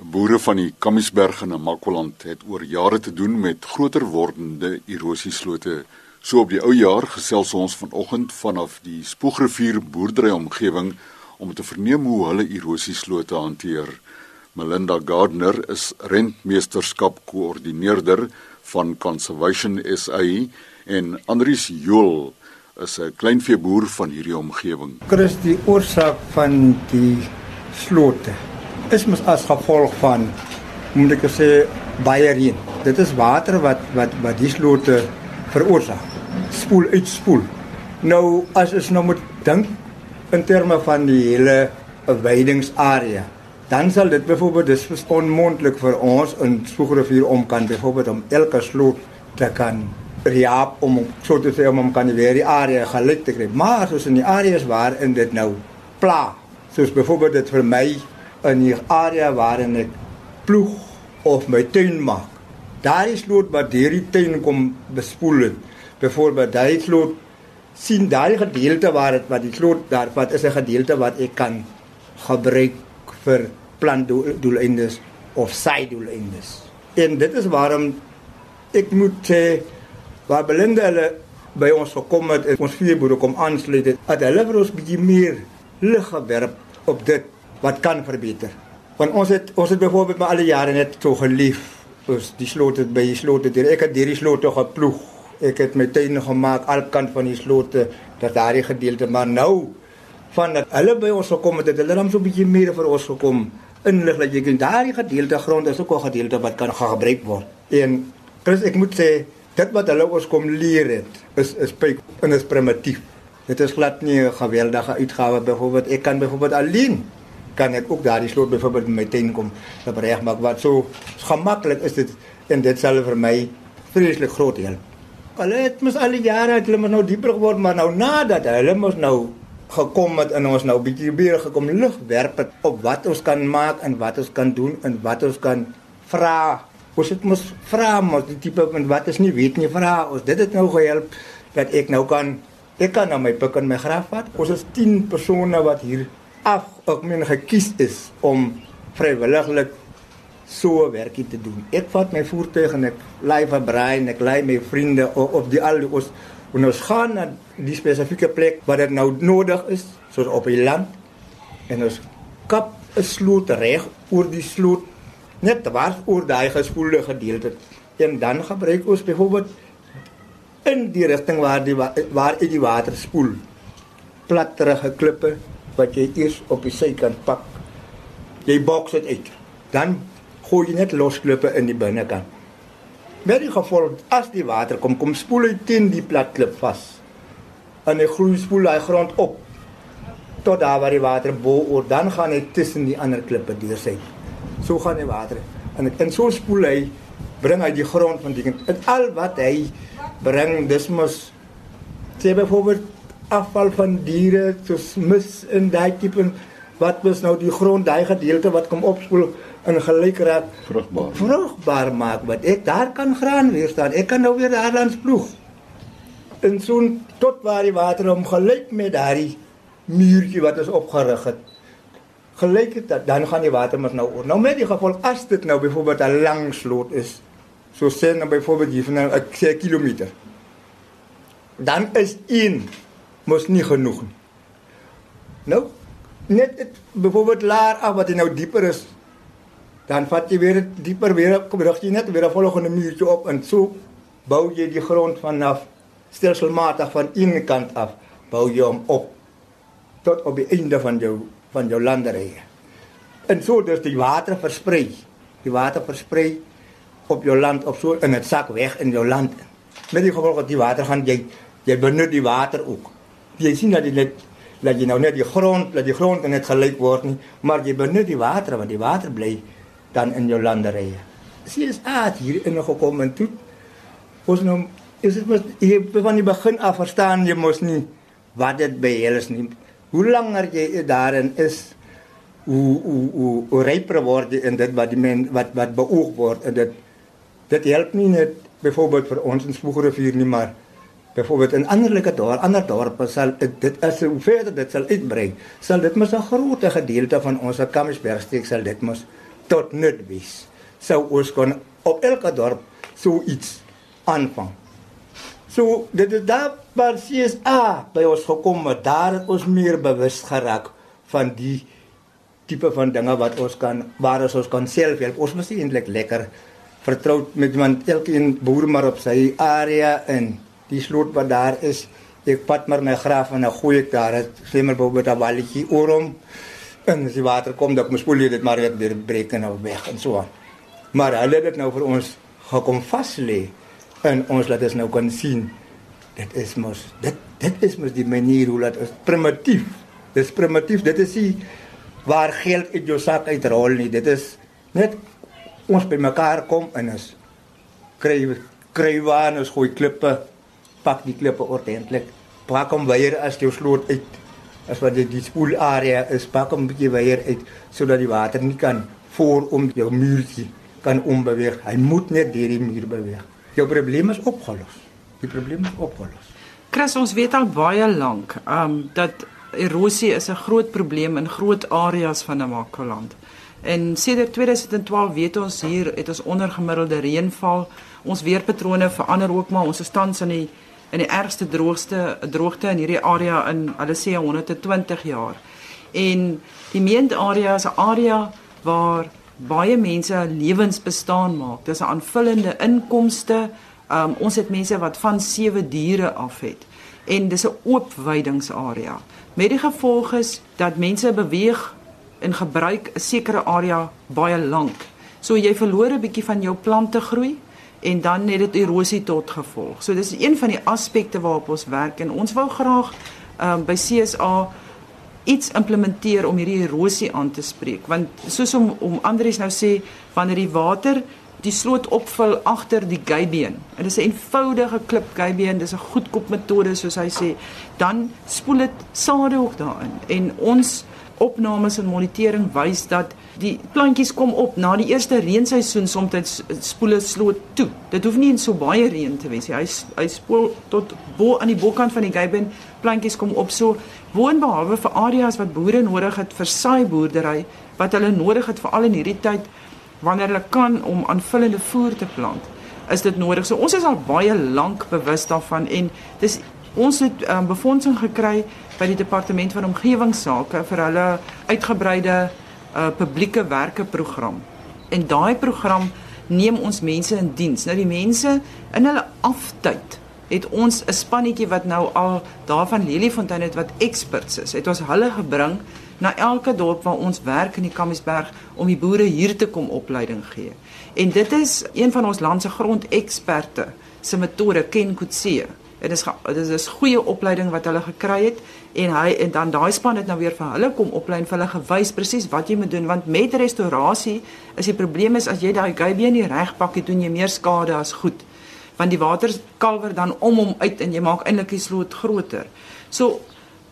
Boere van die Kamiesberg en Namakwaland het oor jare te doen met groter wordende erosieslote. So op die ou jaar gesels ons vanoggend vanaf die Spoegrivier boerdery omgewing om te verneem hoe hulle erosieslote hanteer. Melinda Gardner is rentmeesterskap koördineerder van Conservation SA en Andries Joel is 'n kleinveeboer van hierdie omgewing. Chris, die oorsaak van die slote is mos as gevolg van moet ek sê baie reën. Dit is water wat wat wat die slote veroorsaak. Spoel uit spoel. Nou as ons nou moet dink in terme van die hele weidingsarea, dan sal dit byvoorbeeld dis onmoontlik vir ons in Spoegrivier om kan byvoorbeeld om elke sloot te kan riap om so te sê om om kan weer die area gelyk te kry. Maar soos in die areas waar in dit nou pla, soos byvoorbeeld dit vir my in die area waarin ek ploeg of my tuin maak. Daai sloot wat hierdie tuin kom bespoel het. Byvoorbeeld daai sloot sien daai gedeelte waar dit wat die sloot daar wat is 'n gedeelte wat ek kan gebruik vir plantdoeleindes of saaidoeleindes. En dit is waarom ek moet sê waar Belinda hulle by ons gekom het en ons vier boere kom aansluit het, dat hulle vir ons bietjie meer lig gewerp op dit wat kan verbeter. Want ons het ons het byvoorbeeld maar al die jare net so gelief. Ons die slote by die slote deur ek het hierdie slote geploeg. Ek het my tuin gemaak al kant van die slote dat daardie gedeelte maar nou van dat hulle by ons gekom het, het hulle dan so 'n bietjie meer vir ons gekom inlig dat jy kan daardie gedeelte grond is ook 'n gedeelte wat kan gebruik word. En plus ek moet sê dit wat hulle ons kom leer het is is pyp en is primitief. Dit is glad nie 'n geweldige uitgawe byvoorbeeld ek kan byvoorbeeld alleen kan ek ook daardie slot byvoorbeeld met my tuin kom wat so gemaklik is dit en dit sal vir my vreeslik groot help. Hulle het mos al die het nou dieper geword maar nou nadat hulle mos nou gekom het in ons nou bietjie weer gekom lig werp het op wat ons kan maak en wat ons kan doen en wat ons kan vra. Ons het mos vra mos die van wat is nie weet nie vra ons dit het nou gehelp dat ek nou kan ek kan nou my pik en my graf vat. Ons is 10 persone wat hier af ek meen gekies is om vrywilliglik so werkie te doen. Ek vat my voertuig en ek lei vir braai en ek lei my vriende op, op die al die ons en ons gaan na die spesifieke plek waar dit nou nodig is, soos op die land. En ons kap 'n sloot reg oor die sloot net dwars oor daai gespoelde gedeelte. En dan gebruik ons byvoorbeeld in die rigting waar die waar uit die water spoel platterige klippe wat jy eers op die sykant pak. Jy boks dit uit. Dan gooi jy net losklippe in die binnekant. Met die gevolg as die water kom, kom spoel hy teen die plat klip vas. En hy groei spoel hy grond op tot daar waar die water bo oor dan gaan hy tussen die ander klippe deur sy. So gaan die water en en so spoel hy bring hy die grond van die en al wat hy bring dis mos sê byvoorbeeld afval van diere soos mis in daai tipe wat mos nou die grond daai gedeelte wat kom opspoel in gelyk raak vrugbaar. vrugbaar maak wat ek daar kan graan weer staan ek kan nou weer daar langs ploeg en so tot waar die water om gelyk met daai muurtjie wat is opgerig het. Gelyk het dan gaan die water mos nou oor. Nou met die gevolg as dit nou byvoorbeeld 'n lang sloot is so sê nou byvoorbeeld hier van 'n kilometer dan is 1 mos nie genoeg nie. Nou net het, byvoorbeeld laer af wat jy nou dieper is dan vat jy weer dieper weer kom rig jy net weer 'n volgende muurtjie op en so bou jy die grond vanaf stelselmatig van een kant af bou jy hom op tot op die einde van jou van jou landerye. En so dat die water versprei. Die water versprei op jou land op so in dit sak weg in jou land. Met die gevolg dat die water gaan jy jy benut die water ook jy sien dat dit net dat jy nou net die grond, dat die grond net gelyk word nie, maar jy benut die water want die water bly dan in jou landerye. Sien is aard hier in gekom en toe ons nou is dit mos jy van die begin af verstaan jy mos nie wat dit behels nie. Hoe langer jy daarin is hoe hoe hoe, hoe ryper word jy in dit wat die men wat wat beoog word en dit dit help nie net byvoorbeeld vir ons in Spoegrivier nie maar byvoorbeeld in anderlike dorpe, ander dorpe sal dit as hoe verder dit sal uitbrei, sal dit mos 'n groot gedeelte van ons Kamiesbergstreek sal dit mos tot nut wees. Sou ons kon op elke dorp so iets aanvang. So dit is daar waar CSA by ons gekom het, daar het ons meer bewus geraak van die tipe van dinge wat ons kan waar ons kan self help. Ons moet eintlik lekker vertroud met iemand elkeen boer maar op sy area en die sloot wat daar is. Ek pat maar my graaf en 'n goeie daar het slimmer bo met 'n walletjie oorom en as die water kom dan moet spoel jy dit maar weer breek en weg en so. Maar hulle het dit nou vir ons gekom vas lê en ons laat dit nou kan sien. Dit is mos dit dit is mos die manier hoe laat is primitief. Dit is primitief. Dit is nie waar geld uit jou sak uitrol nie. Dit is net ons by mekaar kom en ons kry kry waar ons gooi klippe pak die klippe ordentlik. Pak hom weer as jy sloot uit as wat die, die spoel area is pak hom bietjie weer uit sodat die water nie kan voor om jou muurtjie kan ombeweeg. Hy moet net deur die muur beweeg jou probleem is opgelos. Die probleem is opgelos. Chris, ons weet al baie lank um dat erosie is 'n groot probleem in groot areas van Namakoland. En sedert 2012 weet ons hier het ons ondergemiddelde reënval. Ons weerpatrone verander ook maar ons is tans in die in die ergste droogste droogte in hierdie area in hulle sê 120 jaar. En die meende area is 'n area waar baie mense lewens bestaan maak. Dis 'n aanvullende inkomste. Um, ons het mense wat van sewe diere af het en dis 'n oop weidingsarea. Met die gevolg is dat mense beweeg en gebruik 'n sekere area baie lank. So jy verloor 'n bietjie van jou plante groei en dan het dit erosie tot gevolg. So dis een van die aspekte waarop ons werk en ons wou graag um, by CSA iets implementeer om hierdie erosie aan te spreek. Want soos om om Andries nou sê wanneer die water die sloot opvul agter die en dit is 'n eenvoudige klip geibeen dis 'n goedkoop metode soos hy sê. Dan spoel dit sade ook daarin. En ons opnames en monitering wys dat die plantjies kom op na die eerste reenseisoen soms spoel dit sloot toe. Dit hoef nie in so baie reën te wees hy hy spoel tot bo aan die bokant van die geibeen plantjies kom op so woonbehalwe vir areas wat boere nodig het vir saai boerdery wat hulle nodig het veral in hierdie tyd wanneer hulle kan om aanvullende voer te plant is dit nodig. So ons is al baie lank bewus daarvan en dis ons het um, befondsing gekry by die departement van omgewingsake vir hulle uitgebreide uh, publieke werke program en daai program neem ons mense in diens nou die mense in hulle aftyd het ons 'n spannetjie wat nou al daarvan Leliefontein het wat experts is. Het ons hulle gebring na elke dorp waar ons werk in die Kamiesberg om die boere hier te kom opleiding gee. En dit is een van ons land se grondeksperte se metode Ken Kutse. Dit is dit is goeie opleiding wat hulle gekry het en hy en dan daai span het nou weer vir hulle kom oplei en vir hulle gewys presies wat jy moet doen want met restaurasie is die probleem is as jy daai geibeen nie reg pak het doen jy meer skade as goed want die water kalwer dan om hom uit en jy maak eintlik die sloot groter. So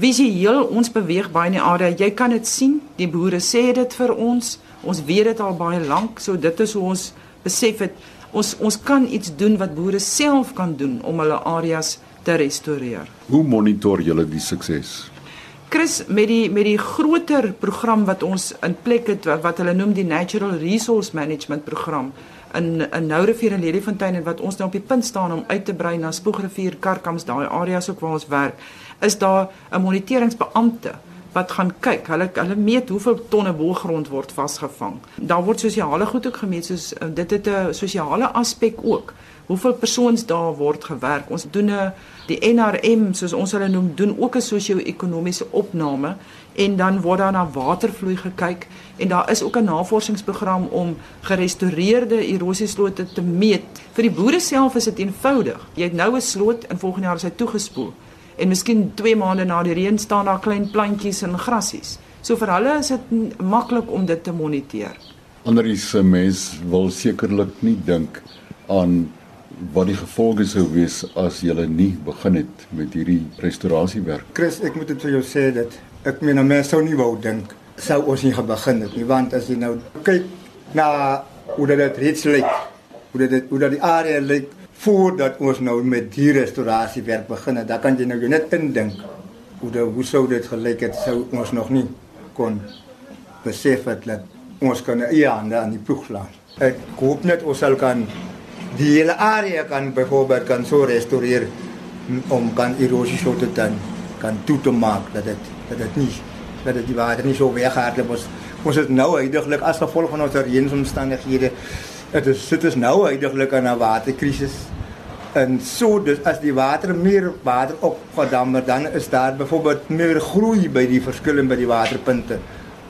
visueel ons beweeg baie in die area. Jy kan dit sien. Die boere sê dit vir ons. Ons weet dit al baie lank. So dit is hoe ons besef het ons ons kan iets doen wat boere self kan doen om hulle areas te restoreer. Hoe monitor julle die sukses? Chris met die met die groter program wat ons in plek het wat, wat hulle noem die Natural Resource Management program in in Nourivier en Leliefontein en wat ons nou op die punt staan om uit te brei na Spoegrivier, Karkams, daai areas ook waar ons werk, is daar 'n moniteringsbeampte wat gaan kyk. Hulle hulle meet hoeveel tonne bolgrond word vasgevang. Daar word sosiale goed ook gemeet soos uh, dit het 'n sosiale aspek ook. Hoeveel persoons daar word gewerk. Ons doen 'n die NRM soos ons hulle noem, doen ook 'n sosio-ekonomiese opname en dan word daar na watervloei gekyk en daar is ook 'n navorsingsprogram om gerestoreerde erosieslote te meet. Vir die boere self is dit eenvoudig. Jy het nou 'n sloot en volgende jaar is hy toegespoel. En miskien 2 maande na die reën staan daar klein plantjies en grassies. So vir hulle is dit maklik om dit te moniteer. Anderse mense wil sekerlik nie dink aan wat die gevolge sou wees as jy nie begin het met hierdie restaurasiewerk. Chris, ek moet dit vir jou sê dat ek meen mense sou nie wou dink sou ons nie begin het nie want as jy nou kyk na hoe dit reeds lyk hoe dit hoe dat die area lyk voordat ons nou met die restaurasie werk begin het dan kan jy nou net indink hoe dit hoe sou dit gelyk het sou ons nog nie kon besef het dat ons kan eie hande aan die ploeg slaan. Ek hoop net ons sal kan die hele area kan byvoorbeeld kan so restoreer om kan erosie so te dan kan toe te maak dat dit dat dit nie dat dit die water nie so weghardloop ons ons is nou heidaglik as gevolg van ons reënsomstandighede dit is dit is nou heidaglik aan 'n waterkrisis en so dus as die water meer water opgedam word dan is daar byvoorbeeld meer groei by die verskille by die waterpunte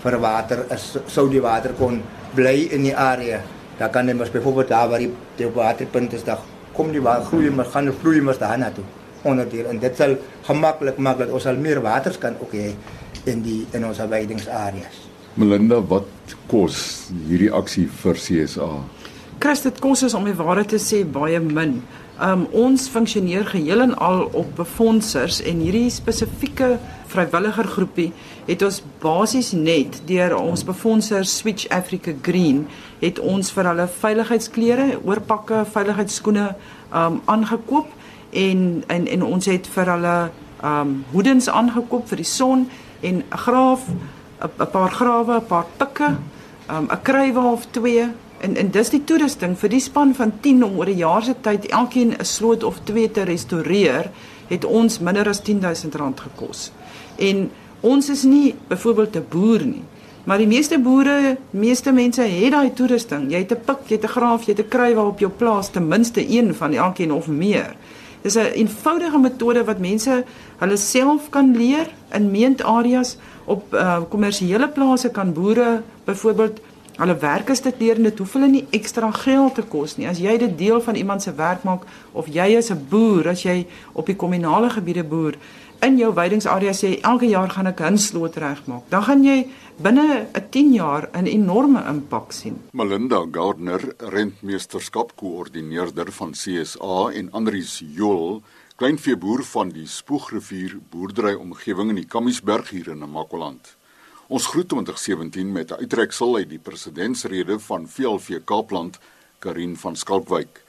vir water is sou die water kon bly in die area dan kan jy mos byvoorbeeld daar waar die, die waterpunte is dan kom die water groei maar gaan vloei mos daar na toe onder die en dit sal gemaklik maak dat ons al meer waters kan ook hê in die in ons weidingsareas. Melinda, wat kos hierdie aksie vir CSA? Chris, dit kos ons om die waarheid te sê baie min. Um ons funksioneer geheel en al op befondsers en hierdie spesifieke vrywilliger groepie het ons basies net deur ons befondsers Switch Africa Green het ons vir hulle veiligheidsklere, oorpakke, veiligheidsskoene um aangekoop en en en ons het vir hulle um hoedens aangekoop vir die son en 'n graaf 'n paar grawe, 'n paar pikke, um 'n krywe of twee en en dis die toerusting vir die span van 10 om oor 'n jaar se tyd elkeen 'n sloot of twee te restoreer het ons minder as R10000 gekos. En ons is nie byvoorbeeld 'n boer nie. Maar die meeste boere, meeste mense het daai toerusting. Jy het 'n pik, jy het 'n graaf, jy het 'n krywe op jou plaas, ten minste een van elkeen of meer. Dis 'n eenvoudige metode wat mense hulle self kan leer in meendareas op uh, kommersiële plase kan boere byvoorbeeld hulle werk is dit leer en dit hoef hulle nie ekstra geld te kos nie. As jy dit deel van iemand se werk maak of jy is 'n boer, as jy op die kommunale gebiede boer, in jou weidingsarea sê elke jaar gaan ek 'n sloot regmaak. Dan gaan jy binne 'n 10 jaar 'n enorme impak sien. Melinda Gardner, rentmeesterskap koördineerder van CSA en Andries Jol, kleinveeboer van die Spoegrivier boerdery omgewing in die Kammiesberg hier in Namakoland. Ons groet 2017 met 'n uittreksel uit die presidentsrede van VLV Kaapland, Karin van Skalkwyk.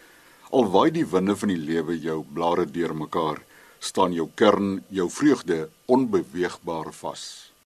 Al waai die winde van die lewe jou blare deurmekaar, staan jou kern, jou vreugde onbeweegbaar vas.